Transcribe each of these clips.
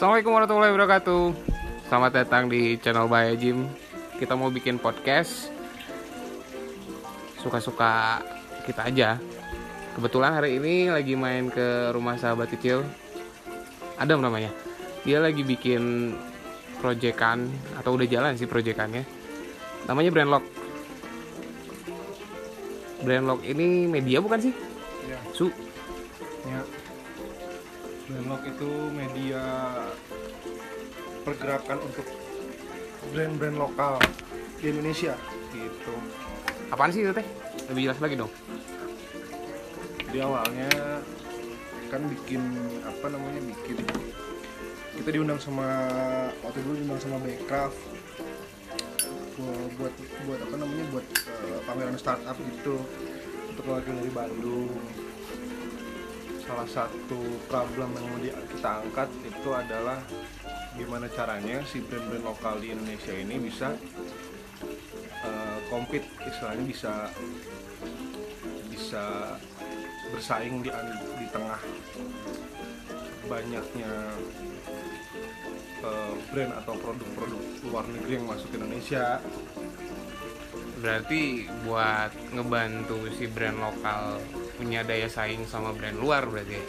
Assalamualaikum warahmatullahi wabarakatuh. Selamat datang di channel Bahaya Jim Kita mau bikin podcast. Suka-suka kita aja. Kebetulan hari ini lagi main ke rumah sahabat kecil. Adam namanya. Dia lagi bikin proyekan Atau udah jalan sih proyekannya. Namanya Brandlock Brandlock ini media bukan sih? Ya, Su, ya. Brandlock itu media pergerakan untuk brand-brand lokal di Indonesia. Gitu. apaan sih itu teh? Lebih jelas lagi dong. Jadi awalnya kan bikin apa namanya bikin. Kita diundang sama waktu dulu diundang sama Backcraft buat buat buat apa namanya buat eh, pameran startup gitu. Untuk wakil dari Bandung salah satu problem yang mau kita angkat itu adalah gimana caranya si brand-brand lokal di Indonesia ini bisa compete istilahnya bisa bisa bersaing di di tengah banyaknya eh, brand atau produk-produk luar negeri yang masuk ke Indonesia. Berarti buat ngebantu si brand lokal punya daya saing sama brand luar berarti ya?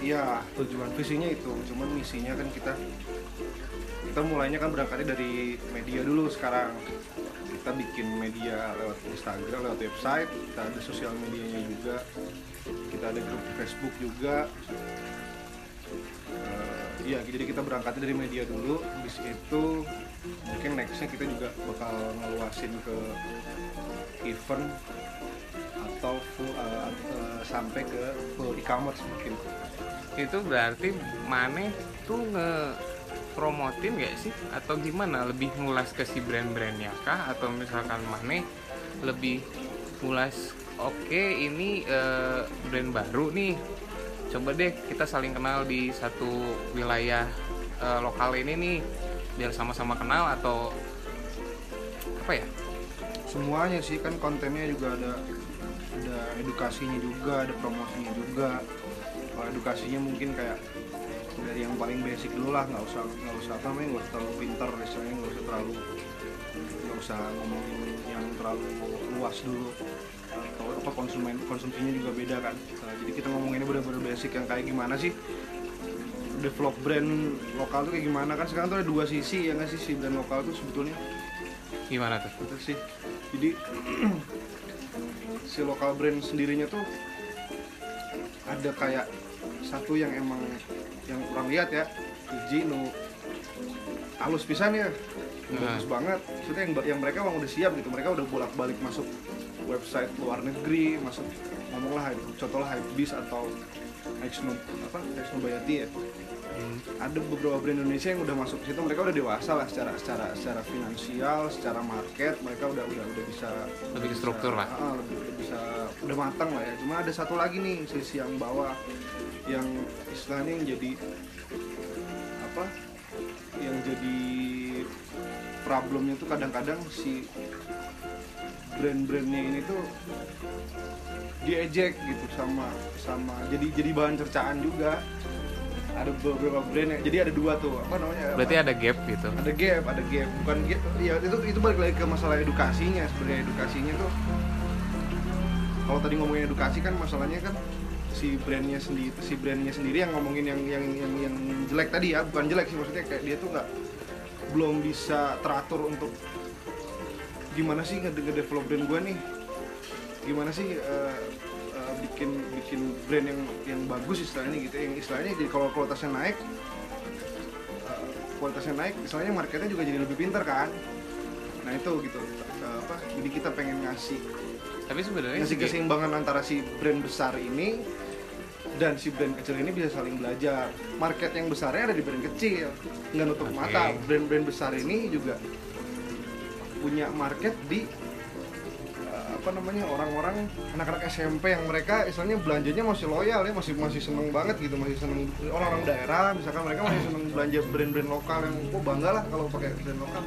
Iya, tujuan visinya itu. Cuman misinya kan kita kita mulainya kan berangkatnya dari media dulu sekarang. Kita bikin media lewat Instagram, lewat website, kita ada sosial medianya juga. Kita ada grup Facebook juga. Eh, Iya, jadi kita berangkatnya dari media dulu. Habis itu mungkin nextnya kita juga bakal ngeluasin ke event atau full, eh, eh, sampai ke full e-commerce mungkin. Itu berarti Mane tuh nge promotin gak sih? Atau gimana? Lebih ngulas ke si brand-brandnya kah? Atau misalkan Mane lebih ngulas oke ini eh, brand baru nih. Coba deh kita saling kenal di satu wilayah eh, lokal ini nih biar sama-sama kenal atau apa ya? Semuanya sih kan kontennya juga ada ada edukasinya juga ada promosinya juga. Kalau edukasinya mungkin kayak dari yang paling basic dulu lah nggak usah nggak usah apa namanya nggak usah terlalu pinter istilahnya nggak usah terlalu nggak usah ngomongin yang terlalu luas dulu. Atau apa konsumen konsumsinya juga beda kan. Nah, jadi kita ngomonginnya benar-benar basic yang kayak gimana sih? Develop brand lokal tuh kayak gimana kan? Sekarang tuh ada dua sisi ya nggak sih? Si brand lokal tuh sebetulnya gimana tuh? Itu sih? Jadi si lokal brand sendirinya tuh ada kayak satu yang emang yang kurang lihat ya. Uji nu halus pisan ya. Bagus banget. Maksudnya yang, yang mereka emang udah siap gitu. Mereka udah bolak balik masuk website luar negeri masuk ngomonglah contohlah Hypebeast atau Exno apa Exno Bayati ya ada beberapa brand Indonesia yang udah masuk ke situ mereka udah dewasa lah secara secara secara finansial secara market mereka udah udah udah bisa Lebih bisa- struktur lah. ah, lebih udah bisa udah matang lah ya cuma ada satu lagi nih sisi yang bawah yang istilahnya yang jadi apa yang jadi problemnya tuh kadang-kadang si brand-brandnya ini tuh diejek gitu sama sama jadi jadi bahan cercaan juga ada beberapa brand yang jadi ada dua tuh apa namanya? Apa? berarti ada gap gitu? Ada gap ada gap. Bukan gap ya itu itu balik lagi ke masalah edukasinya sebenarnya edukasinya tuh. Kalau tadi ngomongin edukasi kan masalahnya kan si brandnya sendiri si brandnya sendiri yang ngomongin yang yang yang yang jelek tadi ya bukan jelek sih maksudnya kayak dia tuh nggak belum bisa teratur untuk gimana sih nge- nge-develop brand gue nih? Gimana sih eh, bikin bikin brand yang yang bagus istilahnya gitu yang istilahnya jadi kalau kualitasnya naik eh, kualitasnya naik istilahnya marketnya juga jadi lebih pintar kan nah itu gitu Eh, apa jadi kita pengen ngasih tapi sebenarnya ngasih si- keseimbangan antara si brand besar ini dan si brand kecil ini bisa saling belajar. Market yang besarnya ada di brand kecil, nggak nutup Oke. mata. Brand-brand besar ini juga punya market di apa namanya orang-orang anak-anak SMP yang mereka istilahnya belanjanya masih loyal ya masih masih seneng banget gitu masih seneng orang-orang daerah misalkan mereka masih seneng belanja brand-brand lokal yang oh bangga lah kalau pakai brand lokal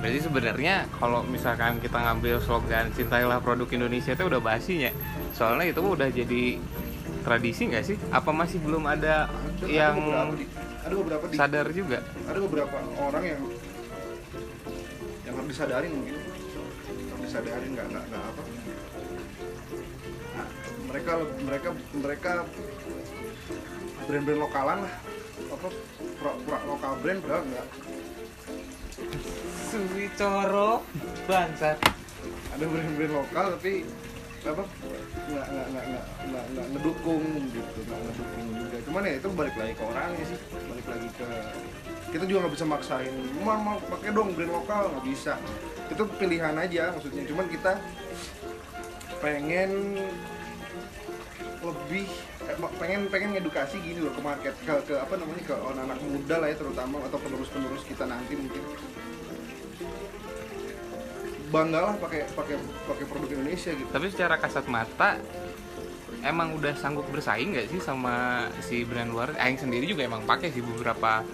Berarti sebenarnya kalau misalkan kita ngambil slogan cintailah produk Indonesia itu udah basinya. Soalnya itu udah jadi tradisi nggak sih? Apa masih belum ada Ada- ada yang beberapa di- ada beberapa di, sadar juga ada beberapa orang yang yang harus disadarin mungkin disadarin nggak nggak nggak apa. Nah, mereka mereka mereka brand-brand lokalan lah. Apa pura-pura lokal brand padahal nggak. Suwicoro bangsat. Ada brand-brand lokal tapi apa nggak nggak nggak nggak nggak nggak ngedukung gitu nggak ngedukung juga. Cuman ya itu balik lagi ke orangnya sih balik lagi ke kita juga nggak bisa maksain. Mau mau pakai dong brand lokal nggak bisa. Itu pilihan aja maksudnya. Cuman kita pengen lebih eh, pengen pengen edukasi gini loh ke market ke, ke apa namanya ke anak-anak muda lah ya terutama atau penerus-penerus kita nanti mungkin. Banggalah pakai pakai pakai produk Indonesia gitu. Tapi secara kasat mata emang udah sanggup bersaing nggak sih sama si brand luar? Aing sendiri juga emang pakai sih beberapa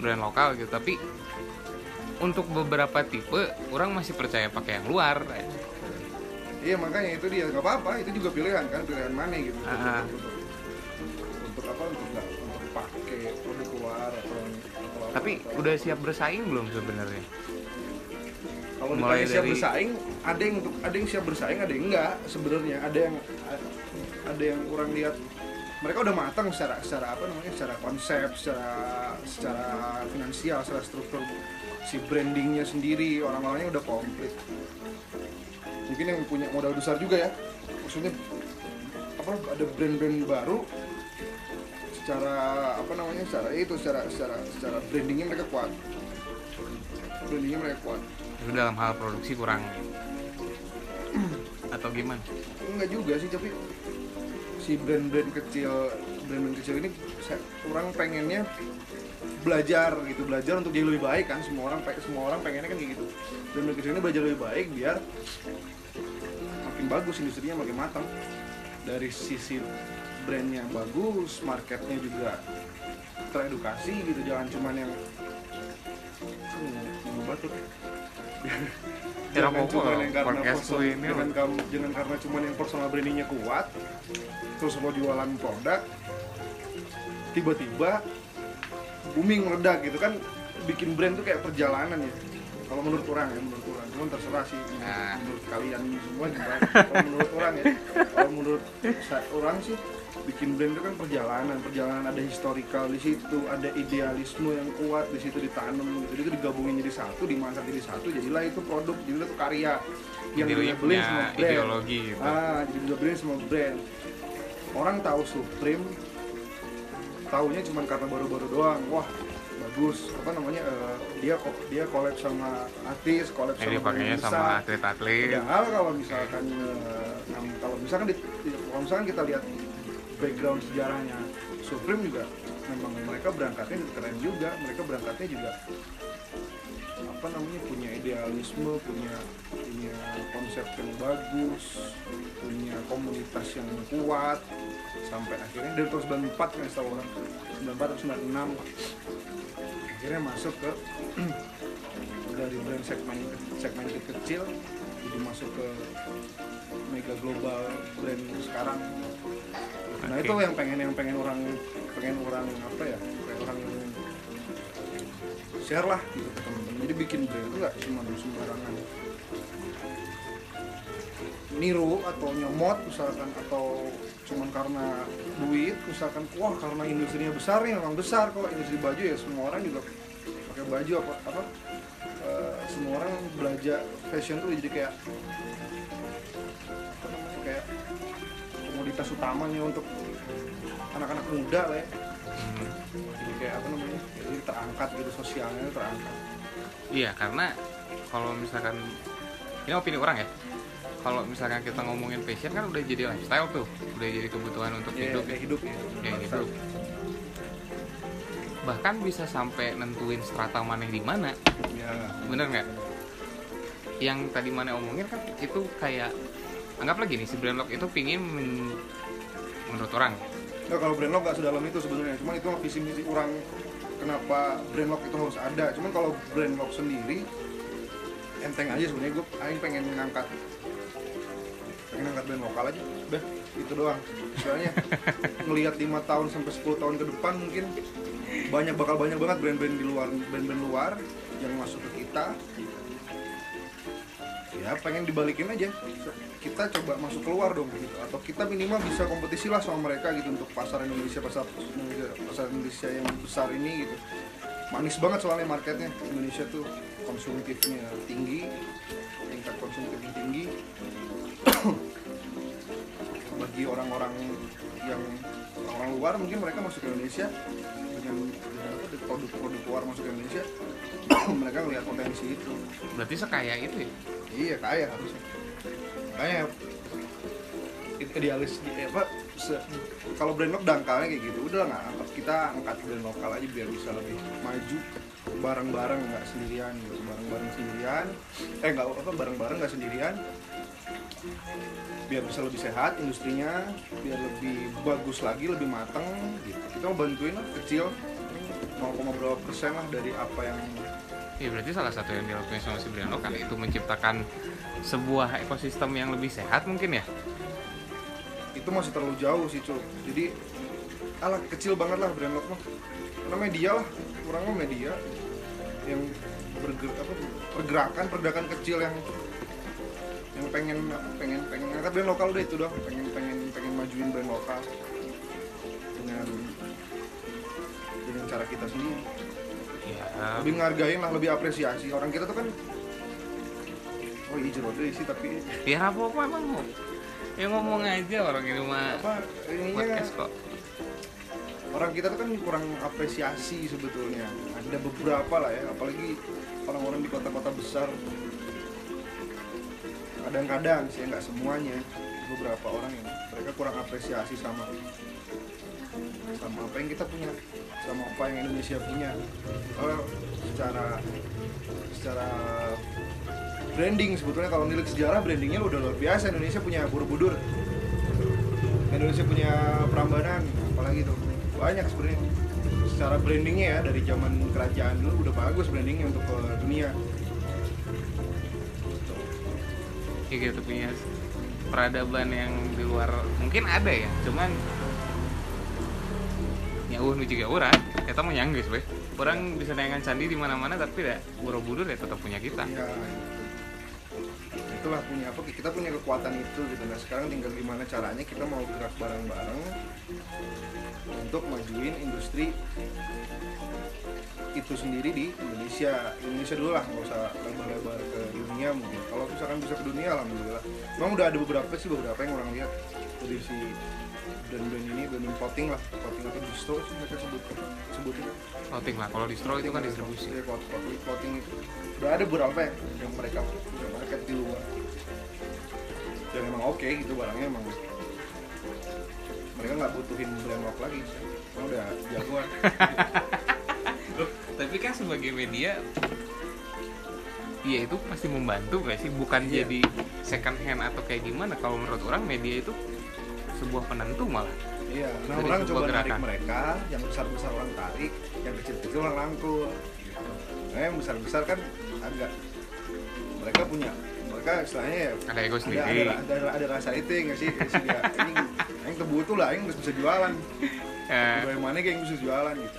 brand lokal gitu. Tapi untuk beberapa tipe orang masih percaya pakai yang luar Iya makanya itu dia. Nggak apa-apa itu juga pilihan kan pilihan mana gitu. Ah. untuk, untuk apa untuk nggak untuk pakai produk luar atau, tapi atau- udah siap bersaing belum sebenarnya? Kalau mulai ditanya siap dari- bersaing ada yang untuk ada yang siap bersaing ada yang enggak sebenarnya. Ada yang ada yang kurang lihat mereka udah matang secara secara apa namanya secara konsep secara secara finansial secara struktur si brandingnya sendiri orang-orangnya udah komplit. Mungkin yang punya modal besar juga ya. Maksudnya apa ada brand-brand baru secara apa namanya secara itu secara secara secara brandingnya mereka kuat. Brandingnya mereka kuat. Itu dalam hal produksi kurang? Atau gimana? Enggak juga sih tapi si brand-brand kecil brand-brand kecil ini saya, orang pengennya belajar gitu belajar untuk jadi lebih baik kan. Semua orang semua orang pengennya kan kayak gitu. Brand-brand kecil ini belajar lebih baik biar makin bagus industrinya makin matang. Dari sisi brandnya bagus marketnya juga teredukasi gitu. Jangan cuman yang hmm, batuk. Jangan lah, yang karena personal, ini jangan karena cuman yang personal brandingnya kuat terus mau jualan produk tiba-tiba booming meledak gitu kan bikin brand tuh kayak perjalanan ya. Kalau menurut orang ya menurut orang. Cuman terserah sih menurut, Nah. menurut kalian semua kalau menurut orang ya kalau menurut orang sih bikin brand itu kan perjalanan. Perjalanan ada historical di situ ada idealisme yang kuat di situ ditanam. Gitu jadi itu digabungin jadi satu dimasak jadi satu jadilah itu produk jadilah itu karya. Yang punya sama brand. ideologi gitu ah jadi dilabelin sama brand orang tahu Supreme taunya cuma karena baru-baru doang. Wah bagus. Apa namanya eh, dia kok dia collab sama artis collab Jadi sama pakainya sama besar. atlet-atlet. Padahal kalau misalkan nam- kalau misalkan di, di- kalau misalkan kita lihat background sejarahnya Supreme juga memang mereka berangkatnya keren juga. Mereka berangkatnya juga apa namanya punya idealisme punya punya konsep yang bagus punya komunitas yang kuat sampai akhirnya dari tahun 94 kan setahu orang 94 atau 96 akhirnya masuk ke dari brand segmen segmen kecil jadi masuk ke mega global brand sekarang nah Oke. itu yang pengen yang pengen orang pengen orang apa ya pengen orang share lah gitu ke teman-teman jadi bikin brand itu nggak cuma sembarangan. Niru atau nyomot misalkan atau cuman karena duit misalkan wah karena industrinya besar nih memang besar kok. Industri baju ya semua orang juga pakai baju apa apa eh, semua orang belajar fashion tuh jadi kayak kayak komoditas utamanya untuk anak-anak muda lah ya. Jadi kayak apa namanya jadi terangkat gitu sosialnya terangkat Iya, karena kalau misalkan ini opini orang ya. Kalau misalkan kita ngomongin fashion kan udah jadi lifestyle tuh, udah jadi kebutuhan untuk ya, hidup. kayak hidup ya Kayak hidup. Bahkan bisa sampai nentuin strata mana di mana, ya bener nggak? Yang tadi mana omongin kan itu kayak anggap lagi nih si Brandlock itu pingin men- menurut orang Nggak, kalau brand lock nggak sedalam itu sebenarnya. Cuman itu visi misi orang kenapa brand lock itu harus ada. Cuman kalau brand lock sendiri enteng aja sebenarnya. Gue aing pengen ngangkat pengen ngangkat brand lokal aja. Udah itu doang. Soalnya ngelihat 5 tahun sampai 10 tahun ke depan mungkin banyak bakal banyak banget brand-brand di luar brand-brand luar yang masuk ke kita ya pengen dibalikin aja. Kita coba masuk keluar dong gitu. Atau kita minimal bisa kompetisi lah sama mereka gitu untuk pasar Indonesia pasar pasar Indonesia yang besar ini gitu. Manis banget soalnya marketnya. Indonesia tuh konsumtifnya tinggi tingkat konsumtifnya tinggi. Bagi orang-orang yang orang luar mungkin mereka masuk ke Indonesia dengan, produk-produk luar masuk ke Indonesia mereka ngelihat potensi itu. Berarti sekaya itu ya iya kaya. Harusnya itu idealis eh, apa kalau brand lokal dangkalnya kayak gitu udah nggak angkat kita angkat brand lokal aja biar bisa lebih maju. Bareng-bareng nggak sendirian gitu bareng-bareng sendirian. Eh nggak apa bareng-bareng nggak sendirian. Biar bisa lebih sehat industrinya biar lebih bagus lagi lebih matang gitu. Kita mau bantuin lah kecil. 0, berapa persen lah dari apa yang Ya berarti salah satu yang dilakukan sama si brand lokal itu menciptakan sebuah ekosistem yang lebih sehat mungkin ya. itu masih terlalu jauh sih cuy jadi alah kecil banget lah brand lokal karena media lah kurang mah media yang berger, apa, pergerakan pergerakan kecil yang yang pengen pengen pengen ngangkat brand lokal udah itu doang. Pengen pengen pengen majuin brand lokal dengan dengan cara kita sendiri Ya, lebih ngargain lah lebih apresiasi. Orang kita tuh kan oh iya jeruk deh sih tapi ya apa apa emang. Mau. Ya ngomong aja orang ini mah apa ininya podcast kok. orang kita tuh kan kurang apresiasi sebetulnya. Ada beberapa lah ya apalagi orang-orang di kota-kota besar. Kadang-kadang sih nggak semuanya beberapa orang yang mereka kurang apresiasi sama sama apa yang kita punya sama apa yang Indonesia punya. Kalau secara secara branding sebetulnya kalau nilik sejarah brandingnya udah luar biasa. Indonesia punya Borobudur. Indonesia punya Prambanan apalagi tuh banyak sebenarnya. Secara brandingnya ya dari zaman kerajaan dulu udah bagus brandingnya untuk ke dunia. Ya gitu punya peradaban yang di luar mungkin ada ya, cuman uh nu juga orang kita mau nyanggis weh. Orang bisa nayangan candi di mana-mana tapi ya Borobudur ya tetap punya kita. Ya itu. itulah punya apa kita punya kekuatan itu gitu. Nah sekarang tinggal gimana caranya kita mau gerak bareng-bareng untuk majuin industri itu sendiri di Indonesia. Indonesia dulu lah nggak usah lebar-lebar ke dunia mungkin. Kalau misalkan bisa ke dunia alhamdulillah. Memang udah ada beberapa sih beberapa yang orang lihat. Dari si brand-brand ini brand voting lah. Voting atau distro sih mereka sebut sebutin. Voting lah. Kalau distro itu kan distribusi. Vote- voting itu. Udah ada beberapa ya yang mereka punya market di luar dan emang oke gitu barangnya emang. Mereka nggak butuhin brand lock lagi. Emang udah jagoan. Tapi kan sebagai media Iya itu pasti membantu gak sih? Bukan Iya. jadi second hand atau kayak gimana. Kalau menurut orang media itu sebuah penentu malah. Iya nah Dari orang coba gerakan. mereka yang besar besar orang tarik yang kecil kecil orang rangkul gitu. nah yang besar besar kan agak mereka punya mereka istilahnya ya ada ego ada, sendiri. ada, ada, ada rasa itu ya nggak sih dia, ini yang kebutuh lah yang bisa jualan. Eh, bagaimana kayak yang bisa jualan gitu.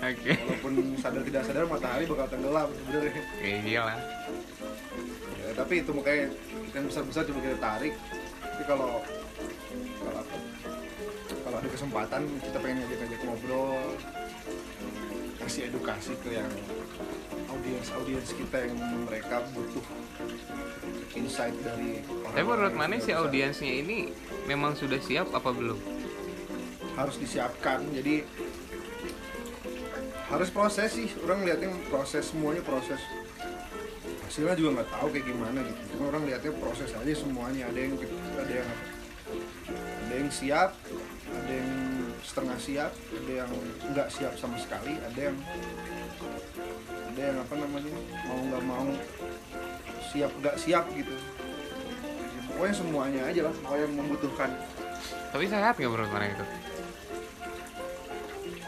Oke. Walaupun sadar tidak sadar matahari bakal tenggelam sebenarnya. Ya iyalah. Ya, tapi itu makanya yang besar besar coba kita tarik. Tapi kalau ada kesempatan kita pengen ngajak ngajak ngobrol. Kasih edukasi ke yang audiens audiens kita yang mereka butuh insight dari orang tapi menurut mana si audiensnya ini memang sudah siap apa belum? Harus disiapkan jadi harus proses sih. Orang lihatnya proses semuanya proses. Hasilnya juga nggak tahu kayak gimana gitu. Cuma orang lihatnya proses aja semuanya. Ada yang ada yang apa, ada yang siap ada yang setengah siap ada yang nggak siap sama sekali ada yang ada yang apa namanya mau nggak mau siap nggak siap gitu. Pokoknya semuanya aja lah pokoknya yang membutuhkan. Tapi sehat nggak menurut mana itu?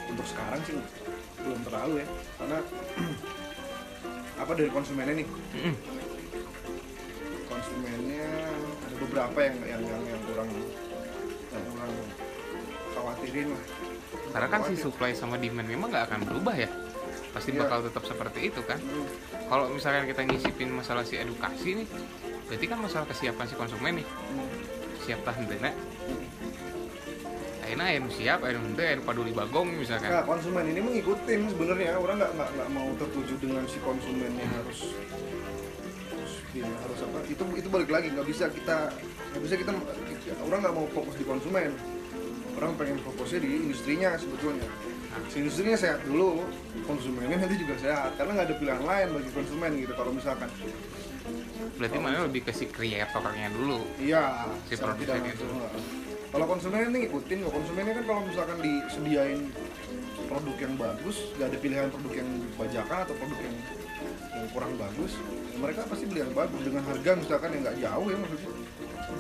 Untuk sekarang sih belum terlalu ya. Karena apa dari konsumennya nih? Konsumennya ada beberapa yang yang yang, yang kurang yang kurang karena kan si supply sama demand memang nggak akan berubah ya. Pasti Iya. bakal tetap seperti itu kan. Hmm. kalau misalkan kita nyisipin masalah si edukasi nih berarti kan masalah kesiapan si konsumen nih. Siap tahan dana. Akhirnya ayo siap ayo nanti ayo paduli bagong misalkan. Nah, konsumen ini mengikutin sebenarnya. Orang nggak nggak mau tertuju dengan si konsumen yang harus harus ya, harus apa? Itu itu balik lagi. Nggak bisa kita nggak bisa kita, kita- orang nggak mau fokus di konsumen orang pengen fokusnya di industrinya sebetulnya. Si industrinya sehat dulu konsumennya nanti juga sehat karena nggak ada pilihan lain bagi konsumen gitu kalau misalkan. Berarti mana lebih ke si kreatornya dulu? Iya Si produsen itu. kalau konsumennya ini ngikutin kok konsumennya kan kalau misalkan disediain produk yang bagus gak ada pilihan produk yang bajakan atau produk yang, yang kurang bagus mereka pasti beli yang bagus dengan harga misalkan yang nggak jauh ya maksudnya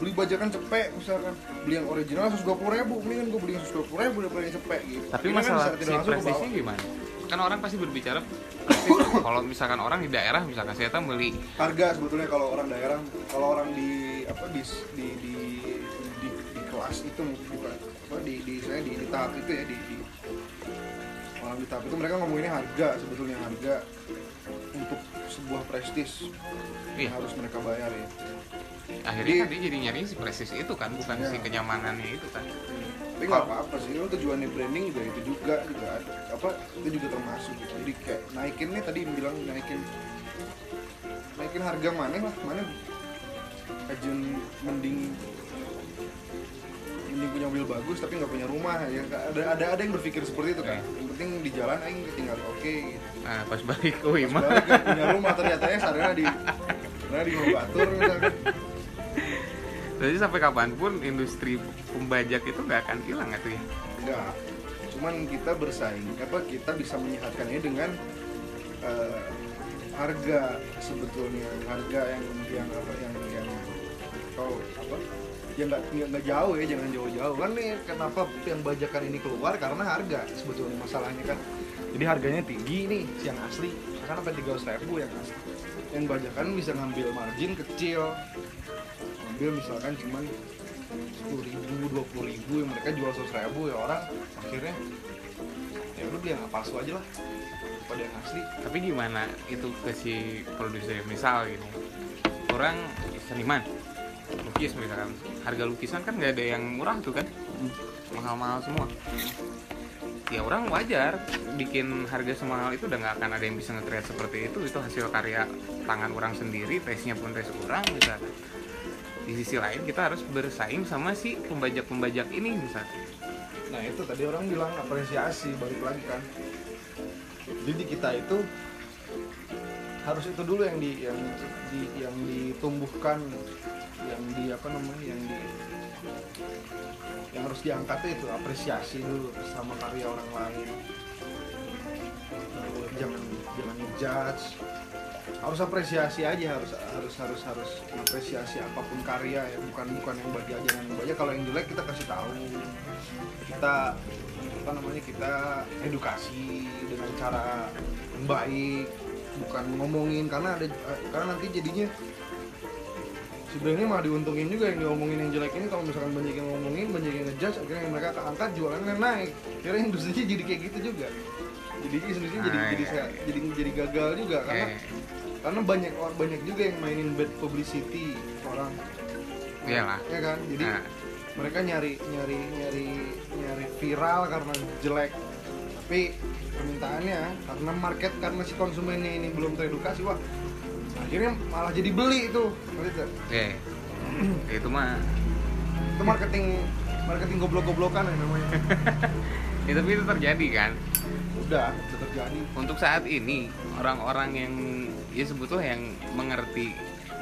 beli bajakan cepek misalkan. Beli yang original 120 ribu mendingan gue beli yang 120 ribu daripada yang cepek gitu. Tapi Ini kan masalah secara si prestisnya gimana? Kan orang pasti berbicara kalau misalkan orang di daerah misalkan saya tahu beli harga sebetulnya kalau orang daerah kalau orang di apa di di di, di, di kelas itu bukan apa di di saya di, di tahap itu ya di, di orang di tahap itu mereka ngomonginnya harga sebetulnya harga untuk sebuah prestis Iya. harus mereka bayar ya akhirnya Jadi- kan dia jadi nyari si prestis itu kan bukan Iya. si kenyamanannya itu kan tapi nggak apa-apa sih lo tujuannya branding juga itu juga juga ada apa itu juga termasuk gitu jadi kayak naikin nih tadi bilang naikin naikin harga mana lah mana ajun mending mending punya mobil bagus tapi nggak punya rumah ya ada ada ada yang berpikir seperti itu kan Iya. yang penting di jalan aing tinggal oke gitu. nah pas balik ke Pas Wima balik ya, punya rumah ternyata ya sarana di sarana di Batur misalkan jadi sampai kapan pun industri pembajak itu nggak akan hilang itu ya? Enggak cuman kita bersaing apa kita bisa menyehatkannya dengan eh, harga sebetulnya harga yang yang apa yang yang kalau apa yang nggak nggak- nggak jauh ya jangan jauh-jauh. Kan nih kenapa yang bajakan ini keluar? Karena harga sebetulnya masalahnya kan. Jadi harganya tinggi nih yang asli. Misalkan sampai tiga ribu yang asli. Yang bajakan bisa ngambil margin kecil ngambil misalkan cuman sepuluh ribu dua puluh ribu yang mereka jual seratus ribu ya orang akhirnya ya udah beli yang palsu aja lah. Daripada yang asli. Tapi gimana itu ke si produser? Misal gini orang seniman lukis misalkan. Harga lukisan kan nggak ada yang murah tuh kan? Mahal-mahal semua. Ya orang wajar bikin harga semahal itu udah nggak akan ada yang bisa nge-create seperti itu. Itu hasil karya tangan orang sendiri tesnya pun tes orang misalkan di sisi lain kita harus bersaing sama si pembajak-pembajak ini misalkan nah itu tadi orang bilang apresiasi balik lagi kan. Jadi kita itu harus itu dulu yang di yang di yang ditumbuhkan yang di apa namanya yang di yang harus diangkat itu apresiasi dulu sama karya orang lain. Jangan jangan ngejudge harus apresiasi aja harus harus harus harus apresiasi apa pun karya ya bukan bukan yang bagi aja yang bagi kalau yang jelek kita kasih tahu. Kita apa namanya kita edukasi dengan cara yang baik bukan ngomongin karena ada karena nanti jadinya sebenarnya malah diuntungin juga yang diomongin yang jelek ini. Kalau misalkan banyak yang ngomongin banyak yang ngejudge akhirnya mereka keangkat jualannya naik. Akhirnya industrinya jadi kayak gitu juga jadi industrinya jadi Ah, jadi iya, saya- iya. jadi jadi gagal juga karena eh karena banyak orang banyak juga yang mainin bad publicity orang. Iyalah. Ya kan? Jadi nah. mereka nyari nyari nyari nyari viral karena jelek. Tapi permintaannya karena market karena si konsumennya ini belum teredukasi wah akhirnya malah jadi beli itu. Ngerti itu mah itu marketing marketing goblok-goblokan ya namanya. Ya, tapi itu terjadi kan udah udah terjadi. Untuk saat ini orang-orang yang ya sebetulnya yang mengerti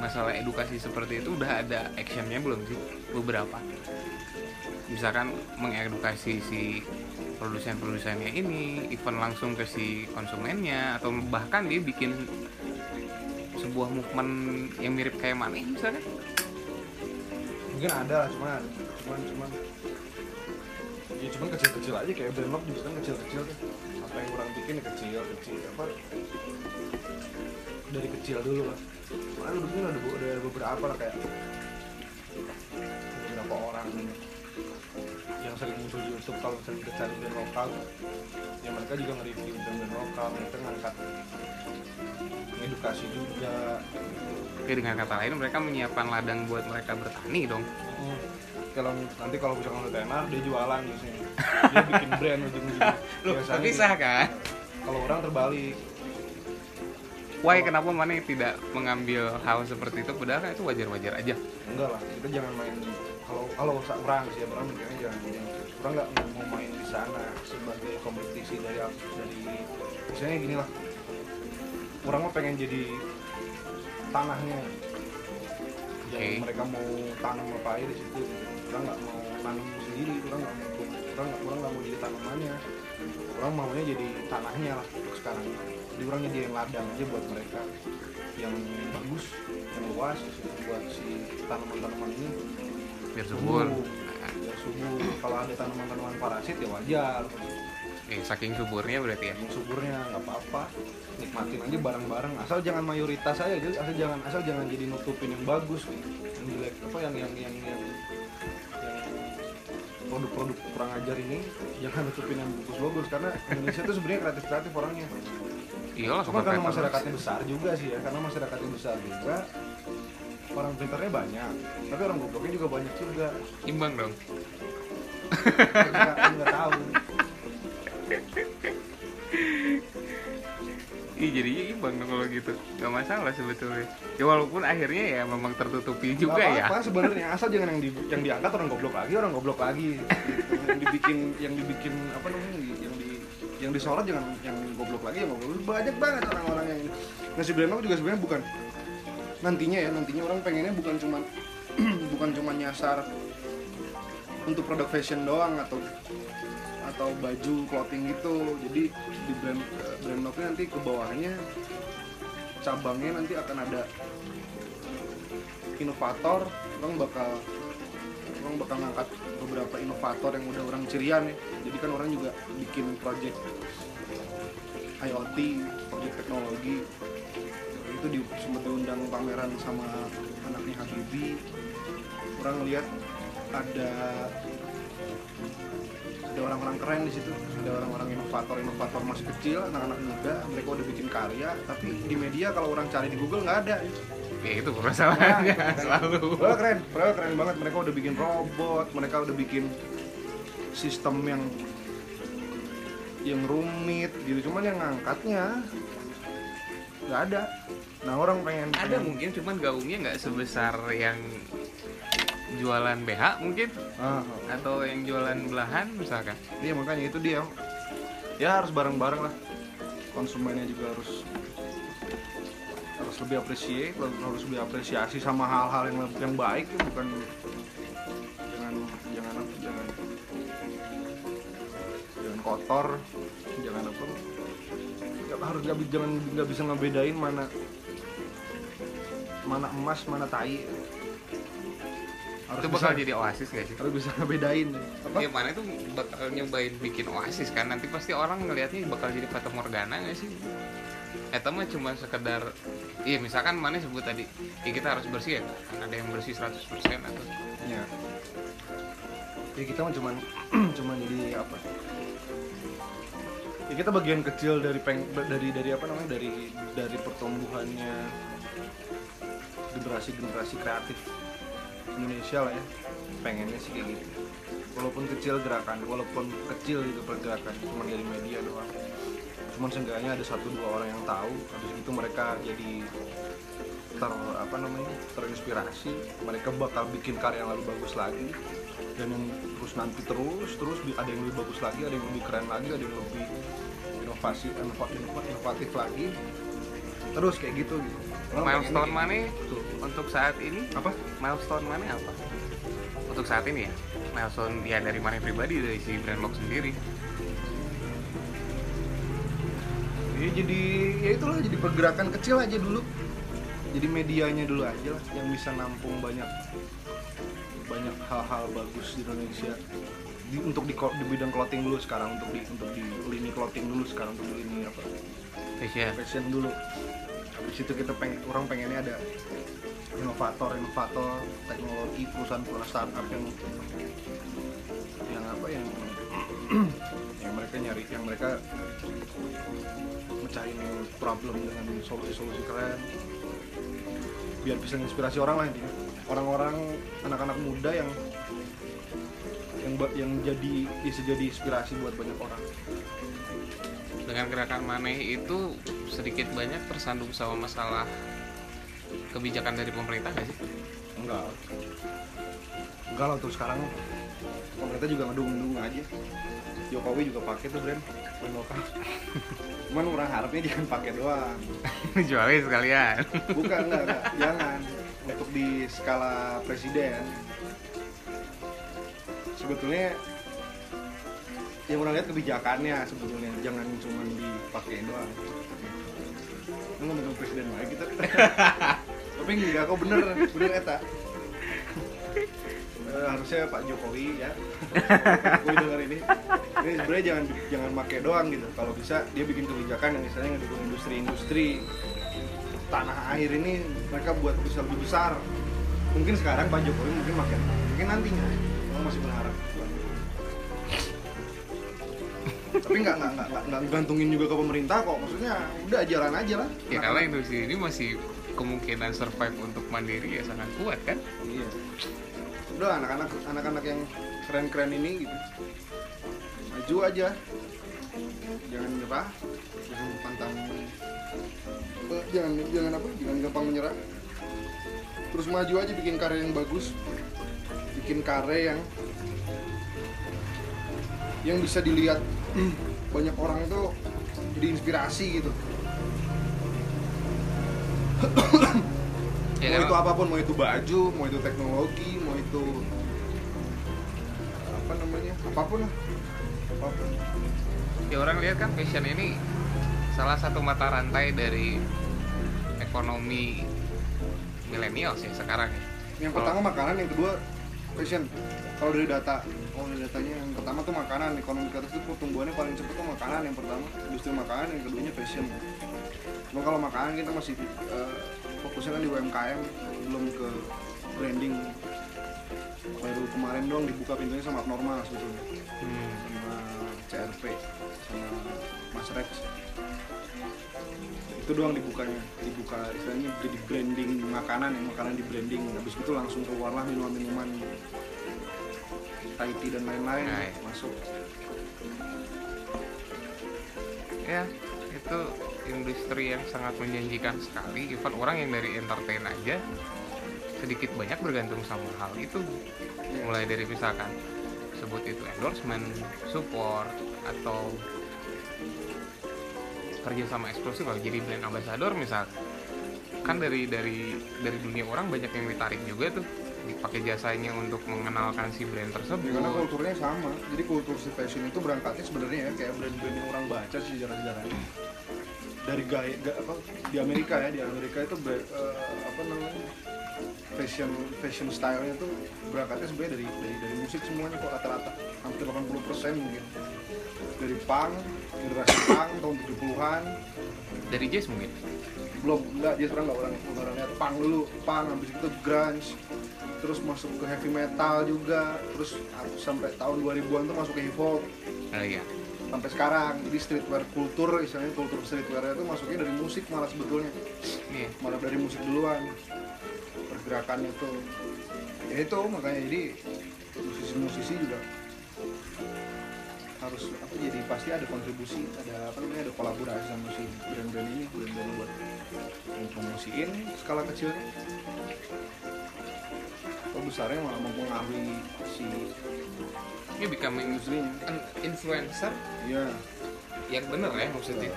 masalah edukasi seperti itu udah ada actionnya belum sih? Beberapa. Misalkan mengedukasi si produsen-produsennya ini event langsung ke si konsumennya atau bahkan dia bikin sebuah movement yang mirip kayak mana misalnya. Mungkin ada lah cuman cuman cuman ya cuman kecil-kecil aja kayak brand juga kan kecil-kecil. Apa yang orang bikin ya kecil kecil apa. Dari kecil dulu lah mana mungkin ada, ada beberapa lah kayak beberapa orang yang sering muncul di YouTube kalau misalnya kita cari brand lokal ya mereka juga nge-review brand-brand lokal mereka ngangkat edukasi juga. Oke, dengan kata lain mereka menyiapkan ladang buat mereka bertani dong. Hmm. Kalau nanti kalau misalkan udah tenar dia jualan biasanya. Dia bikin brand ujung-ujungnya Biasanya terpisah gitu. kan? kalau orang terbalik. Why kenapa mana tidak mengambil hal seperti itu? Padahal kan itu wajar-wajar aja. Enggak lah kita jangan main kalau kalau orang sih orang mikirnya jangan orang nggak mau main di sana sebagai kompetisi dari dari misalnya gini lah. Orang mah pengen jadi tanahnya. Oke. yang mereka mau tanam apa aja di situ orang nggak mau tanam sendiri orang nggak mau orang nggak orang nggak mau jadi tanamannya. Orang maunya jadi tanahnya lah untuk sekarang. Jadi orang nyediain ladang aja buat mereka yang bagus yang luas di situ buat si tanaman-tanaman ini. Biar subur. Biar subur. Kalau ada tanaman-tanaman parasit ya wajar. Eh saking suburnya berarti ya? Yang suburnya nggak apa-apa. Nikmatin aja bareng-bareng. Asal jangan mayoritas aja jadi asal jangan asal jangan jadi nutupin yang bagus gitu. yang jelek apa yang yang yang yang, yang produk-produk kurang ajar ini jangan nutupin yang bagus-bagus. Karena Indonesia tuh sebenarnya kreatif-kreatif orangnya. Iyalah cuma karena masyarakatnya besar juga sih ya. Karena masyarakatnya besar juga orang pintarnya banyak. Tapi orang gobloknya juga banyak juga. Imbang dong. Nggak tahu Ih jadinya imbang dong kalau gitu. Gak masalah sebetulnya. Ya walaupun akhirnya ya memang tertutupi juga Nggak ya. apa-apa sebenarnya. Asal jangan yang di, yang diangkat orang goblok lagi orang goblok lagi. Gitu. yang dibikin yang dibikin apa namanya yang di yang disorot jangan yang goblok lagi yang goblok. Banyak banget orang-orang yang ngasih brand juga sebenarnya bukan nantinya ya. Nantinya orang pengennya bukan cuman bukan cuman nyasar untuk produk fashion doang atau atau baju clothing gitu. Jadi di brand brand Nokia nanti ke bawahnya cabangnya nanti akan ada inovator. Orang bakal orang bakal ngangkat beberapa inovator yang udah orang cirian ya. Jadi kan orang juga bikin project IoT project teknologi. Itu di sempat diundang pameran sama anaknya Habibie orang ngeliat ada ada orang-orang keren di situ ada orang-orang inovator-inovator masih kecil anak-anak muda mereka udah bikin karya tapi di media kalau orang cari di Google nggak ada Ya itu permasalahannya Nah, selalu Padahal keren, padahal keren banget. Mereka udah bikin robot, mereka udah bikin sistem yang yang rumit gitu. Cuman yang ngangkatnya nggak ada. Nah orang pengen Ada pengen- mungkin cuman gaungnya nggak sebesar yang jualan BH mungkin? Ah, atau yang jualan belahan misalkan? Iya makanya itu dia. Ya harus bareng-bareng lah. Konsumennya juga harus harus lebih apresiasi, harus lebih apresiasi sama hal-hal yang yang baik ya, bukan jangan jangan jangan jangan kotor, jangan apa. Nggak- harus nggak jangan nggak bisa ngebedain mana mana emas mana tai harus itu bakal bisa, jadi oasis gak sih? harus bisa ngebedain. Apa? Ya mana itu bakal nyobain bikin oasis kan? Nanti pasti orang ngelihatnya bakal jadi fata morgana gak sih? Eta mah cuma sekedar Iya misalkan mana sebut tadi Ya kita harus bersih ya? Kan ada yang bersih 100% atau? Ya ya kita mah cuman cuman jadi apa? Ya kita bagian kecil dari peng dari dari apa namanya? Dari dari pertumbuhannya generasi generasi kreatif Indonesia lah ya. Pengennya sih kayak gitu. Walaupun kecil gerakan walaupun kecil itu pergerakan cuma dari media doang. Cuman seenggaknya ada satu dua orang yang tahu habis itu mereka jadi ter apa namanya terinspirasi. Mereka bakal bikin karya yang lebih bagus lagi dan yang terus nanti terus terus ada yang lebih bagus lagi ada yang lebih keren lagi ada yang lebih inovasi inova- inova- inovatif lagi terus kayak gitu gitu. Orang Milestone mana gitu. untuk saat ini? Apa? Milestone mana apa? Untuk saat ini ya? Milestone ya dari mana pribadi dari si brand box sendiri. Ya jadi ya itulah jadi pergerakan kecil aja dulu. Jadi medianya dulu aja lah yang bisa nampung banyak banyak hal-hal bagus di Indonesia. Di, untuk di, di bidang clothing dulu sekarang untuk di untuk di lini clothing dulu sekarang untuk di lini apa? Fashion. Fashion dulu habis itu kita pengen orang pengennya ada inovator inovator teknologi perusahaan perusahaan startup yang yang apa yang yang mereka nyari yang mereka mecahin problem dengan solusi-solusi keren. Biar bisa inspirasi orang lah intinya. Orang-orang anak-anak muda yang yang yang jadi bisa jadi inspirasi buat banyak orang. Dengan gerakan maneh itu sedikit banyak tersandung sama masalah kebijakan dari pemerintah nggak sih? Enggak. Enggak lah tuh sekarang pemerintah juga ngedung-dung aja. Jokowi juga pakai tuh brand brand lokal cuman orang harapnya jangan pakai doang. Jualin sekalian. Bukan enggak, enggak. Jangan. Untuk di skala presiden sebetulnya yang orang lihat kebijakannya sebetulnya. Jangan cuma dipakai doang Ini ngomongin presiden lagi kita. Tapi enggak kok bener bener eta. Eh, harusnya Pak Jokowi ya. Jokowi dengar ini. Ini sebenarnya jangan jangan pakai doang gitu. Kalau bisa dia bikin kebijakan yang misalnya ngedukung industri-industri. Tanah air ini mereka buat bisa lebih besar. Mungkin sekarang Pak Jokowi mungkin makin mungkin nantinya. Orang masih berharap tapi nggak nggak nggak nggak gantungin juga ke pemerintah kok. Maksudnya udah jalan aja lah. Ya karena industri ini masih kemungkinan survive untuk mandiri ya sangat kuat kan? Iya. Udah anak-anak anak-anak yang keren-keren ini gitu. Maju aja. Jangan nyerah. Jangan pantang. Eh, jangan jangan apa jangan gampang menyerah. Terus maju aja bikin karya yang bagus. Bikin karya yang yang bisa dilihat banyak orang itu jadi inspirasi gitu. Ya mau itu apa pun mau itu baju mau itu teknologi mau itu apa namanya apa pun lah. Apa pun. Ya orang lihat kan fashion ini salah satu mata rantai dari ekonomi milenial sih sekarang. Ya. yang pertama makanan yang kedua fashion. Kalau dari data kalau dari datanya yang pertama tuh makanan. Ekonomi ke itu pertumbuhannya paling cepat tuh makanan yang pertama. Industri makanan yang keduanya fashion. Cuma kalau makanan kita masih eh, fokusnya kan di UMKM belum ke branding. Baru kemarin doang dibuka pintunya sama normal sebetulnya. Hmm. sama CRP sama Mas Rex. Itu doang dibukanya. Dibuka istilahnya jadi branding makanan yang makanan di branding. Habis itu langsung keluarlah minuman-minuman Tea dan lain-lain Nah, iya. masuk. Ya itu industri yang sangat menjanjikan sekali. Even orang yang dari entertain aja sedikit banyak bergantung sama hal itu. Ya. mulai dari misalkan sebut itu endorsement support atau kerja sama eksklusif kalau jadi brand ambassador misal. Kan dari dari dari dunia orang banyak yang ditarik juga tuh dipakai jasanya untuk mengenalkan si brand tersebut? Ya, karena kulturnya sama. Jadi kultur si fashion itu berangkatnya sebenarnya ya kayak brand-brand yang orang baca sih sejarah-sejarahnya dari gaya ga- apa di Amerika ya di Amerika itu bre- eh, apa namanya fashion fashion stylenya tuh berangkatnya sebenarnya dari dari dari musik semuanya kok rata-rata. Hampir 80% mungkin. Dari punk generasi punk tahun 70-an dari jazz mungkin? Belum enggak dia sekarang nggak orang orang lihat. Punk dulu punk habis itu grunge terus masuk ke heavy metal juga terus sampai tahun 2000-an tuh masuk ke hip hop. Oh iya. Sampai sekarang jadi streetwear kultur istilahnya kultur streetwear itu masuknya dari musik malah sebetulnya. Iya. Malah dari musik duluan pergerakan itu ya itu makanya jadi musisi-musisi juga harus apa jadi pasti ada kontribusi ada apa namanya ada kolaborasi sama si brand-brand ini brand-brand buat mempromosiin skala kecilnya kalau besarnya malah mempengaruhi si ini becoming industrinya an influencer? Ya yang bener ya maksudnya.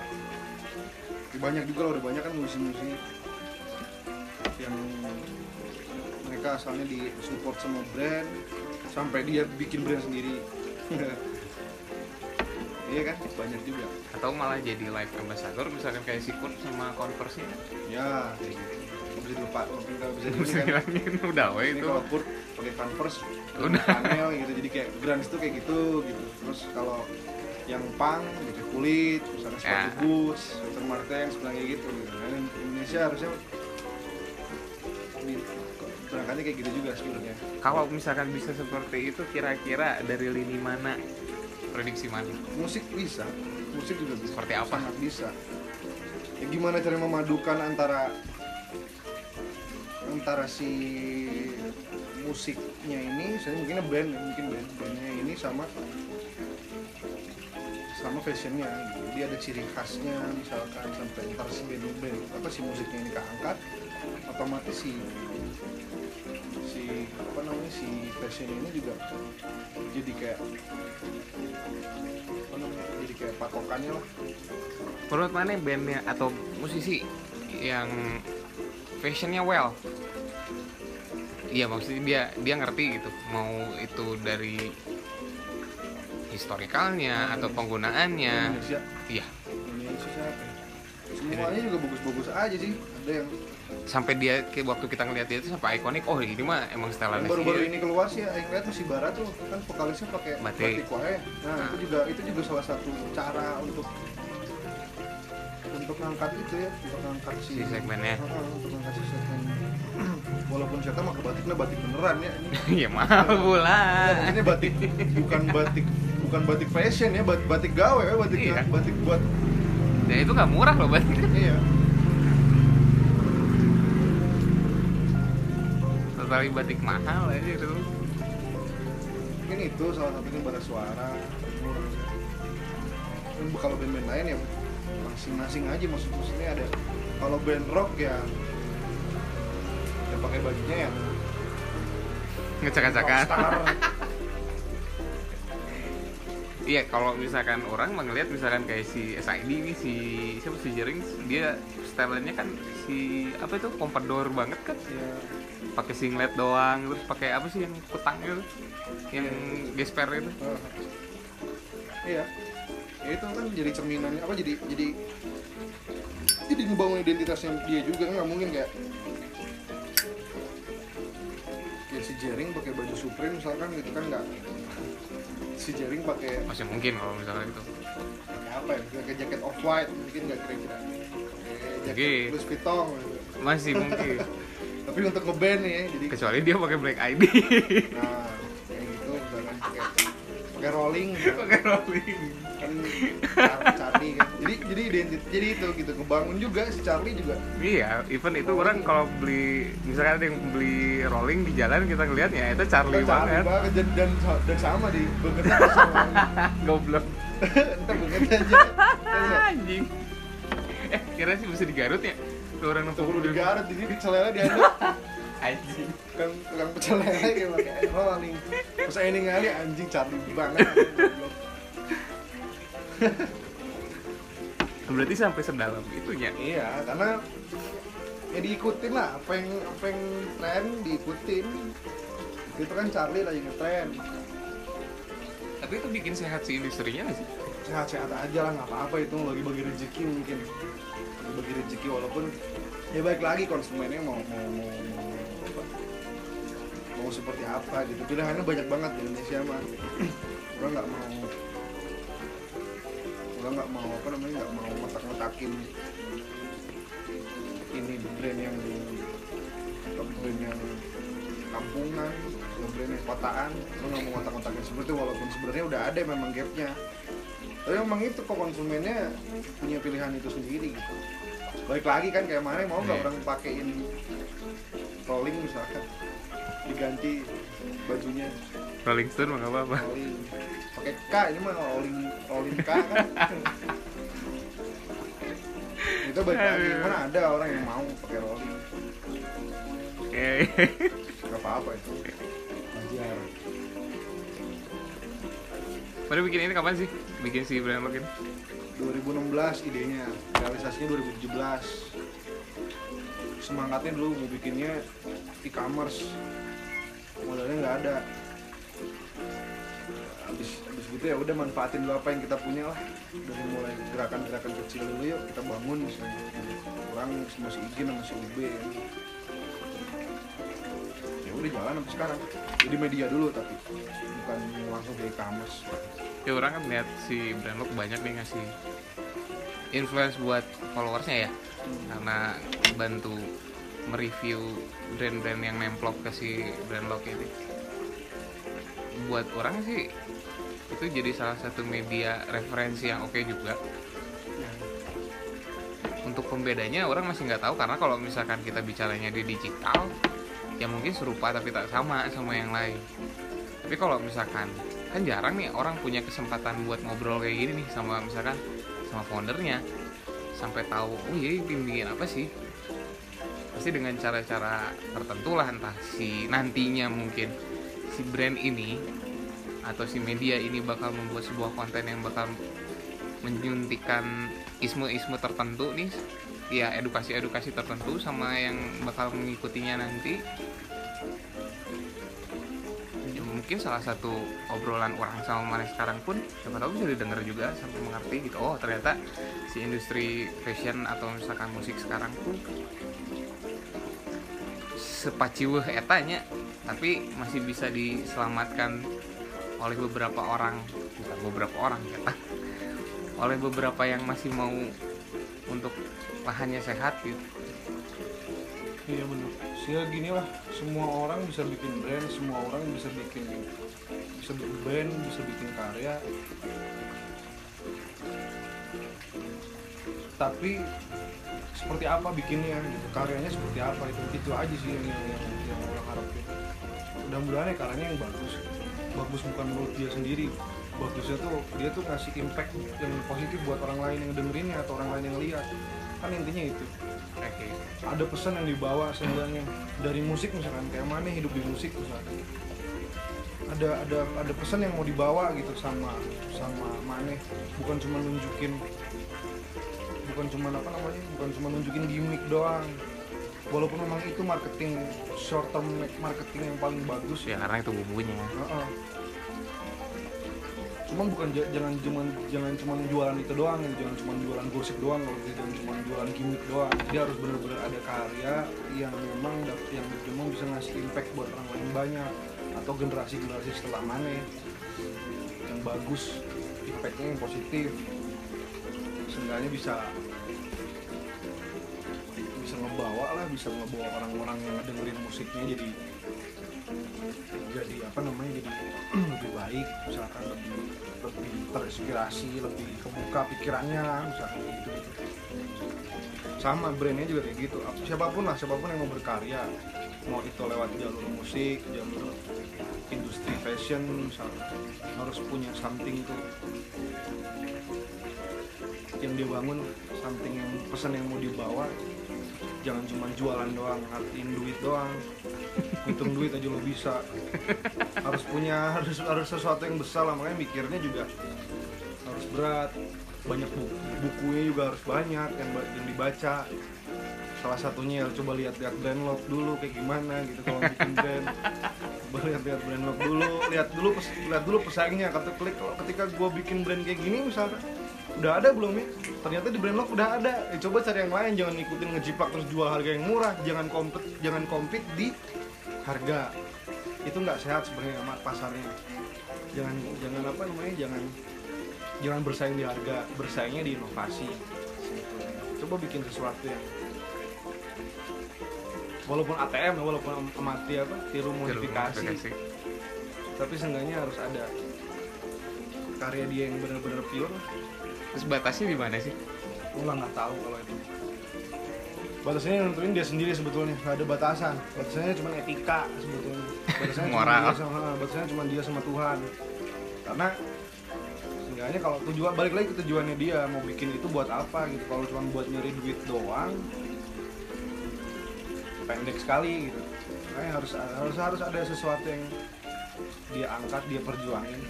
Banyak juga loh udah banyak kan musisi-musisi yang mereka asalnya di support sama brand sampai dia bikin brand sendiri. Iya kan? Banyak juga. Atau malah jadi live ambassador misalkan kayak si Kun sama Converse nya ya kayak gitu bisa dilepas mungkin kalau bisa bisa ngilangin udah ini itu kalau Kurt pakai Converse Udah. panel gitu jadi kayak grunge tuh kayak gitu gitu terus kalau yang punk gitu kulit misalnya sepatu Ya. boots Dr. Martens bilang kayak gitu gitu. Nah, Indonesia harusnya berangkatnya kayak gitu juga sebenarnya kalau misalkan bisa seperti itu kira-kira dari lini mana prediksi mana musik bisa musik juga bisa Seperti apa? sangat bisa ya gimana cara memadukan antara antara si musiknya ini saya mungkin band ya, mungkin band bandnya ini sama sama fashionnya gitu. dia ada ciri khasnya misalkan sampai ntar si band band apa si musiknya ini keangkat otomatis si si apa namanya si fashion ini juga jadi kayak apa namanya jadi kayak patokannya lah menurut mana bandnya atau musisi yang fashionnya well iya maksudnya dia dia ngerti gitu mau itu dari historikalnya atau penggunaannya Indonesia iya Indonesia siapa ya? semuanya juga bagus-bagus aja sih ada yang sampai dia waktu kita ngeliat dia itu sampai ikonik oh ini mah emang yang setelannya baru-baru ini keluar sih yang lihat masih barat tuh kan vokalisnya pakai Batik. batik wae nah Nah. itu juga itu juga salah satu cara untuk untuk ngangkat itu ya untuk ngangkat si, Si segmennya. Untuk ngangkat si segmen walaupun saya mah batiknya batik beneran ya ini. Ya mahal pula. Ini batik bukan batik bukan batik fashion ya bat- batik gawe ya batik Iya. batik buat dan itu nggak murah loh berarti iya. Totali batik mahal aja itu. Mungkin itu salah satunya bara suara. Dan kalau band-band lain ya masing-masing aja maksud maksudnya ada. Kalau band rock ya ya pakai bajunya yang ngecak-ngacakan Iya, kalau misalkan orang melihat misalkan kayak si SID ini si siapa si Jering dia stylenya kan si apa itu pompadour banget kan? Ya pakai singlet doang terus pakai apa sih yang kutang itu? Yang gesper itu? Eh, iya. Ya itu kan jadi cerminannya apa jadi jadi jadi ngebangun identitasnya dia juga kan nggak mungkin kayak Jering pakai baju Supreme misalkan gitu kan nggak? Si Jering pakai masih mungkin kalau misalnya itu pakai apa ya? Pakai jaket off white mungkin nggak kira-kira. Jaket. Louis Vuitton gitu. masih mungkin. Tapi untuk ngeband nih ya jadi kecuali dia pakai black ID nah kayak gitu misalkan pakai pakai rolling. Gitu. pakai rolling. Kan kan jadi jadi identit jadi itu gitu ngebangun juga si Charlie juga. Iya even itu orang kalau beli misalkan ada yang beli rolling di jalan kita ngeliat ya itu Charlie Kan Charlie banget. banget dan, dan dan sama di bangetnya sama. Goblok. Entar bangetnya aja. Anjing. Eh kira sih bisa di Garut ya? Tuh orang nonton di Garut ini pecel lele diaduk anjing. Kan tukang pecel lele kayak pakai rolling pas ini ngali anjing Charlie banget berarti sampai sedalam itunya. Iya karena ya diikutin lah apa yang apa yang tren diikutin. Itu kan Charlie lagi ngetren. Tapi itu bikin sehat si industrinya sih? Sehat-sehat aja lah nggak apa-apa itu lagi bagi rezeki mungkin. Lagi bagi rezeki walaupun ya baik lagi konsumennya mau mau mau mau, apa, mau seperti apa gitu. Pilihannya banyak banget di Indonesia mah orang nggak mau orang nggak mau apa namanya nggak mau ngotak-ngotakin ini brand yang brand yang kampungan brand yang kotaan. Lo nggak mau ngotak-ngotakin seperti itu walaupun sebenarnya udah ada memang gapnya. Tapi memang itu kok konsumennya punya pilihan itu sendiri gitu. Balik lagi kan kayak mana mau nggak Iya. orang pakein rolling misalkan diganti bajunya. Rolling Stone mah apa-apa pakai K ini mah rolling rolling K kan. Itu balik lagi. Mana ada orang yang mau pakai rolling? Oke. Nggak apa-apa itu wajar. Pada bikin ini kapan sih? Bikin si brand ini 2016 idenya. Realisasinya 2017 semangatnya dulu mau bikinnya e-commerce. Modalnya nggak ada habis habis gitu ya udah manfaatin dulu apa yang kita punya lah. Dari mulai gerakan-gerakan kecil dulu yuk kita bangun misalnya. Orang masih izin sama si UB ya. ya udah jalan sampai sekarang. Jadi media dulu tapi bukan langsung ke e-commerce. Ya orang kan lihat si brand lock banyak nih ngasih influence buat followersnya ya. Karena bantu mereview brand-brand yang nemplok ke si brand lo ini buat orang sih itu jadi salah satu media referensi yang oke juga. Untuk pembedanya orang masih nggak tahu karena kalau misalkan kita bicaranya di digital ya mungkin serupa tapi tak sama sama yang lain. Tapi kalau misalkan kan jarang nih orang punya kesempatan buat ngobrol kayak gini nih sama misalkan sama foundernya sampai tahu oh iya bikin apa sih? Pasti dengan cara-cara tertentu lah entah si nantinya mungkin si brand ini atau si media ini bakal membuat sebuah konten yang bakal menyuntikkan isme-isme tertentu nih ya edukasi-edukasi tertentu sama yang bakal mengikutinya nanti. Ya, mungkin salah satu obrolan orang sama mana sekarang pun siapa tahu bisa didengar juga sampai mengerti gitu. Oh ternyata si industri fashion atau misalkan musik sekarang tuh sepaciweh etanya tapi masih bisa diselamatkan oleh beberapa orang. Bukan beberapa orang ya. Oleh beberapa yang masih mau untuk lahannya sehat gitu. Iya benar sih gini lah semua orang bisa bikin brand semua orang bisa bikin bisa bikin brand bisa bikin karya tapi seperti apa bikinnya gitu karyanya seperti apa itu itu aja sih yang yang, yang, yang orang harapin. Mudah-mudahan ya karyanya yang bagus. Bagus bukan menurut dia sendiri. Bagusnya tuh dia tuh ngasih impact yang positif buat orang lain yang dengerinnya atau orang lain yang lihat. Kan intinya itu. Oke. Ada pesan yang dibawa sebenarnya. Dari musik misalkan kayak mana hidup di musik misalkan. Ada ada ada pesan yang mau dibawa gitu sama sama Mane bukan cuma nunjukin bukan cuma apa namanya bukan cuma nunjukin gimmick doang walaupun memang itu marketing short term marketing yang paling bagus ya karena itu bumbunya Heeh. Cuman bukan jangan cuman jangan cuman jualan itu doang, jangan cuman jualan gosip doang, kalau gitu, jangan cuman jualan gimmick doang. Dia harus benar-benar ada karya yang memang yang memang bisa ngasih impact buat orang lain banyak atau generasi-generasi setelah mana yang bagus, impactnya yang positif. Seenggaknya bisa bisa ngebawa lah, bisa ngebawa orang-orang yang dengerin musiknya jadi jadi apa namanya jadi lebih baik misalkan lebih lebih terinspirasi lebih kebuka pikirannya misalkan gitu, gitu sama brandnya juga kayak gitu. Siapa pun lah siapa pun yang mau berkarya mau itu lewat jalur musik jalur industri fashion misalnya harus punya something tuh yang dibangun something yang pesan yang mau dibawa jangan cuma jualan doang ngartiin duit doang. Hitung duit aja lo bisa. Harus punya harus harus sesuatu yang besar lah. Makanya mikirnya juga harus berat. Banyak buku bukunya juga harus banyak yang yang dibaca. Salah satunya ya coba lihat-lihat brand lock dulu kayak gimana gitu kalau bikin brand. Coba lihat-lihat brand lock dulu. Lihat dulu lihat dulu pesaingnya. Kata klik kalau ketika gua bikin brand kayak gini misalkan udah ada belum ya? Ternyata di brand lock udah ada. Ya coba cari yang lain jangan ikutin ngejiplak terus jual harga yang murah. Jangan kompet jangan compete di harga. Itu nggak sehat sebenarnya sama pasarnya. Jangan jangan apa namanya jangan jangan bersaing di harga. Bersaingnya di inovasi. Coba bikin sesuatu yang walaupun ATM ya, walaupun amati apa tiru modifikasi. Modifikasi. tapi seenggaknya harus ada karya dia yang benar-benar pure terus batasnya di mana sih Gue lah nggak tahu kalau itu. Batasnya yang nentuin dia sendiri sebetulnya, nggak ada batasan. Batasannya cuma etika sebetulnya. Batasannya cuma Moral. dia sama, batasannya cuma dia sama Tuhan. Karena seenggaknya kalau tujuan balik lagi ke tujuannya dia mau bikin itu buat apa gitu. Kalau cuma buat nyari duit doang, pendek sekali gitu. Makanya harus harus harus ada sesuatu yang dia angkat, dia perjuangin.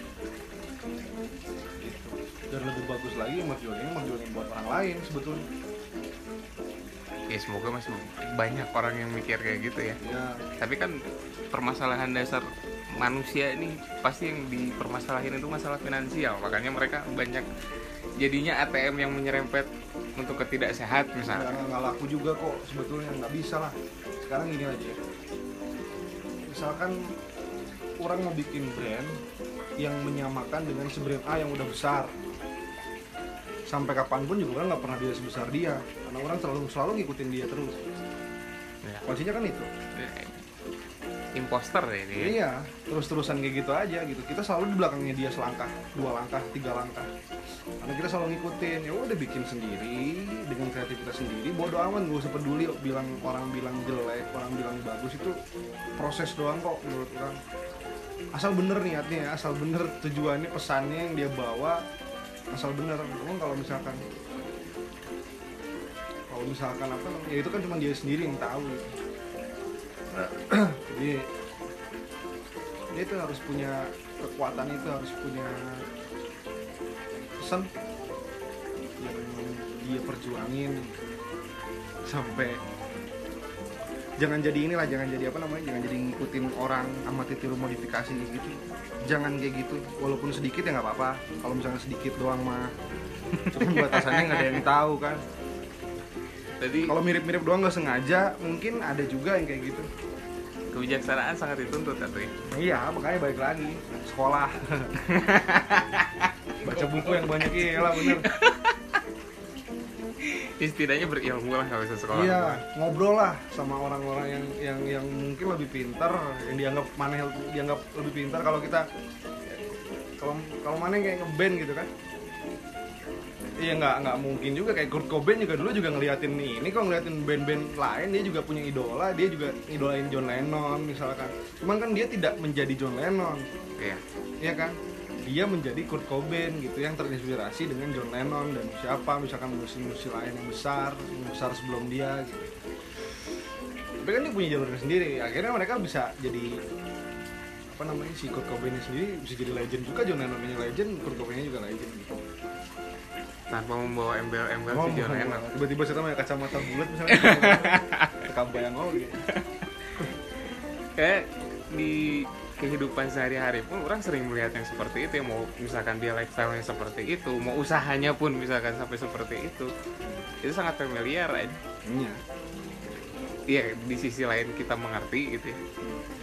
Dan lebih bagus lagi merjuangin merjuangin buat orang lain sebetulnya. ya semoga masih banyak orang yang mikir kayak gitu ya Ya, tapi kan permasalahan dasar manusia ini pasti yang dipermasalahin itu masalah finansial makanya mereka banyak jadinya ATM yang menyerempet untuk ketidaksehat nggak misalnya nggak laku juga kok sebetulnya nggak bisa lah. Sekarang gini aja. Misalkan orang mau bikin brand yang menyamakan dengan si brand A yang udah besar. Sampai kapan pun juga kan nggak pernah dia sebesar dia, karena orang selalu selalu ngikutin dia terus. Ya. Kondisinya kan itu. Imposter ya dia. Iya, terus-terusan kayak gitu aja gitu. Kita selalu di belakangnya dia selangkah, dua langkah, tiga langkah. Karena kita selalu ngikutin. Ya udah bikin sendiri dengan kreativitas sendiri. Bodoh amat gak usah peduli bilang orang bilang jelek, orang bilang bagus itu proses doang kok menurut orang. Asal bener niatnya, asal bener tujuannya, pesannya yang dia bawa, asal bener. Emang kalau misalkan kalau misalkan apa namanya, ya itu kan cuma dia sendiri yang tahu gitu. jadi dia itu harus punya kekuatan itu harus punya pesan yang dia perjuangin sampai jangan jadi inilah jangan jadi apa namanya jangan jadi ngikutin orang amati tiru modifikasi gitu. Jangan kayak gitu walaupun sedikit ya nggak apa-apa. Kalau misalnya sedikit doang mah cuman batasannya nggak ada yang tahu kan. Jadi kalau mirip-mirip doang nggak sengaja mungkin ada juga yang kayak gitu. Kebijaksanaan sangat dituntut atau ya. iya makanya balik lagi sekolah. Baca buku yang banyak iya lah bener Setidaknya berilmu lah kalau bisa sekolah. iya ngobrol lah sama orang-orang yang yang yang mungkin lebih pintar yang dianggap mana dianggap lebih pintar kalau kita kalau kalau mana kayak ngeband gitu kan Iya nggak nggak mungkin juga kayak Kurt Cobain juga dulu juga ngeliatin ini kok ngeliatin band-band lain dia juga punya idola dia juga idolain John Lennon misalkan cuman kan dia tidak menjadi John Lennon Iya. Iya kan? Dia menjadi Kurt Cobain gitu yang terinspirasi dengan John Lennon dan siapa misalkan musisi-musisi lain yang besar, yang besar sebelum dia gitu. Tapi kan dia punya jalurnya sendiri. Akhirnya mereka bisa jadi apa namanya si Kurt Cobain sendiri bisa jadi legend juga John Lennon-nya legend, Kurt Cobain-nya juga legend gitu. Tanpa membawa embel-embel Oh, si John Lennon. tiba-tiba saya punya kacamata bulat misalnya. Kekambayang oh gitu. Kayak di kehidupan sehari-hari pun orang sering melihat yang seperti itu mau misalkan dia lifestyle-nya seperti itu mau usahanya pun misalkan sampai seperti itu itu sangat familiar aja Iya. iya di sisi lain kita mengerti gitu ya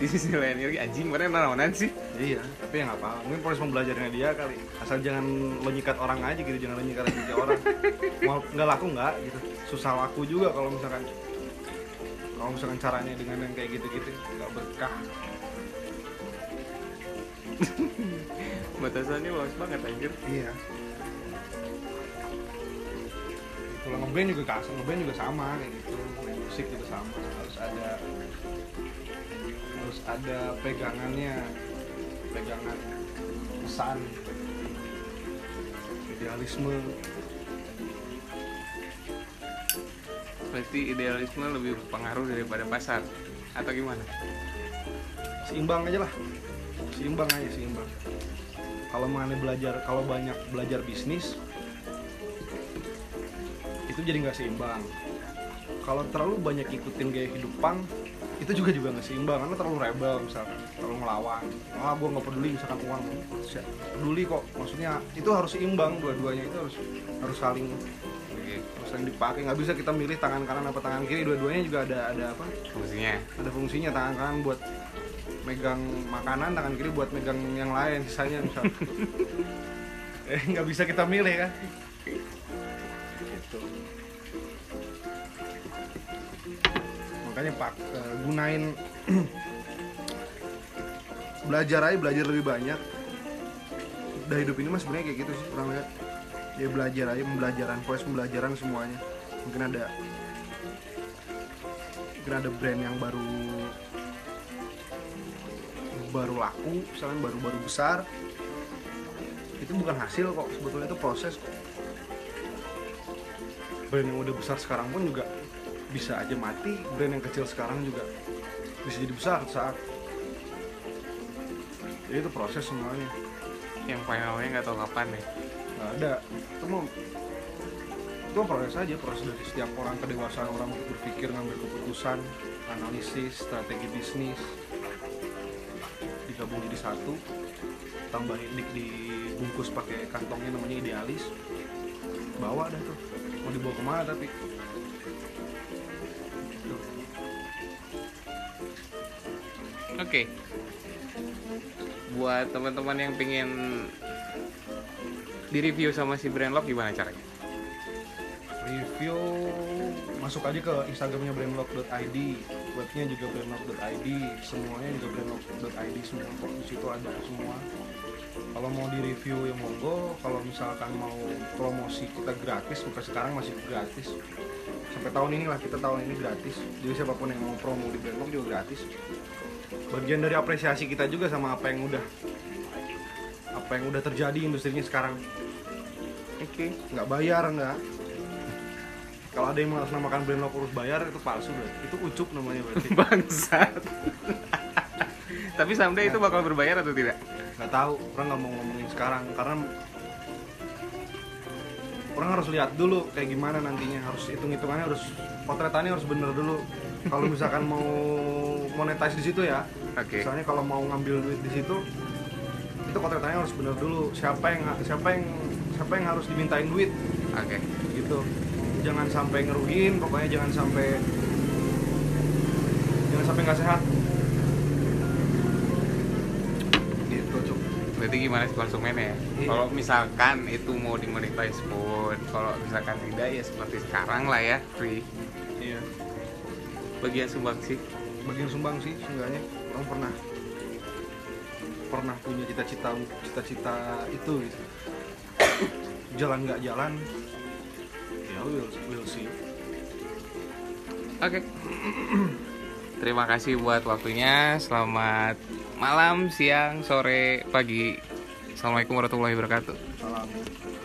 di sisi lain ini anjing mana naonan sih Iya, tapi ya nggak apa. Mungkin proses pembelajarannya dia kali. Asal jangan lo nyikat orang aja gitu, jangan lo nyikat rezeki orang. Mau nggak laku nggak gitu. Susah laku juga kalau misalkan kalau misalkan caranya dengan yang kayak gitu-gitu nggak berkah. Batasannya luas banget anjir Iya. Kalau ngeband juga kasar, ngeband juga sama kayak gitu. Main musik juga sama, harus ada harus ada pegangannya, pegangan pesan, idealisme. berarti idealisme lebih berpengaruh daripada pasar atau gimana seimbang aja lah seimbang aja seimbang. Kalau mana belajar kalau banyak belajar bisnis itu jadi nggak seimbang. Kalau terlalu banyak ikutin gaya hidup pang itu juga juga nggak seimbang karena terlalu rebel misalkan terlalu melawan ah gue nggak peduli misalkan uang peduli kok. Maksudnya itu harus seimbang dua-duanya itu harus harus saling harus saling dipakai. Nggak bisa kita milih tangan kanan apa tangan kiri dua-duanya juga ada ada apa? Fungsinya. Ada fungsinya tangan kanan buat megang makanan tangan kiri buat megang yang lain sisanya misal. Eh nggak bisa kita milih kan? Gitu. Makanya pak eh, gunain belajar aja belajar lebih banyak. Udah hidup ini mas sebenarnya kayak gitu sih orang lihat. Ya belajar aja pembelajaran proses pembelajaran semuanya. Mungkin ada mungkin ada brand yang baru baru laku misalnya baru-baru besar itu bukan hasil kok. Sebetulnya itu proses kok. Brand yang udah besar sekarang pun juga bisa aja mati brand yang kecil sekarang juga bisa jadi besar saat. Jadi itu proses semuanya. Yang finalnya nggak tahu kapan ya. Nggak ada. Itu mau itu proses aja proses dari setiap orang kedewasaan orang untuk berpikir ngambil keputusan analisis strategi bisnis digabung jadi satu tambahin di, dibungkus pakai kantongnya namanya idealis bawa dah tuh mau dibawa ke mana tapi Tuh. Oke. Buat teman-teman yang pengen di review sama si Brand Love gimana caranya? review masuk aja ke instagramnya brandlock.id webnya juga brandlock.id semuanya juga brandlock.id semua kok di situ ada semua. Kalau mau di review ya monggo kalau misalkan mau promosi kita gratis sampai sekarang masih gratis. Sampai tahun ini lah kita tahun ini gratis. Jadi siapa pun yang mau promo di brandlock juga gratis. Bagian dari apresiasi kita juga sama apa yang udah apa yang udah terjadi industrinya sekarang. Oke. Nggak bayar nggak kalau ada yang mengatasnamakan brand lokal harus bayar itu palsu berarti. Itu ucup namanya berarti. Bangsat. Tapi someday itu bakal berbayar atau tidak? Nggak tahu. Orang nggak mau ngomongin sekarang. Karena orang harus lihat dulu kayak gimana nantinya. Harus hitung hitungannya harus potretannya harus bener dulu. Kalau misalkan mau monetize di situ ya. Oke. Misalnya kalau mau ngambil duit di situ itu potretannya harus bener dulu. Siapa yang siapa yang siapa yang harus dimintain duit? Oke. Gitu jangan sampai ngerugiin pokoknya jangan sampai jangan sampai nggak sehat. Gitu cuk. Berarti gimana sih konsumennya? Ya kalau misalkan itu mau dimonetize pun kalau misalkan tidak ya seperti sekarang lah ya free. Iya. Bagian sumbang sih. Bagian sumbang sih seenggaknya. Orang pernah pernah punya cita-cita cita-cita itu gitu. Jalan nggak jalan ya we'll, we'll see Oke. Terima kasih buat waktunya. Selamat malam, siang, sore, pagi. Assalamualaikum warahmatullahi wabarakatuh. salam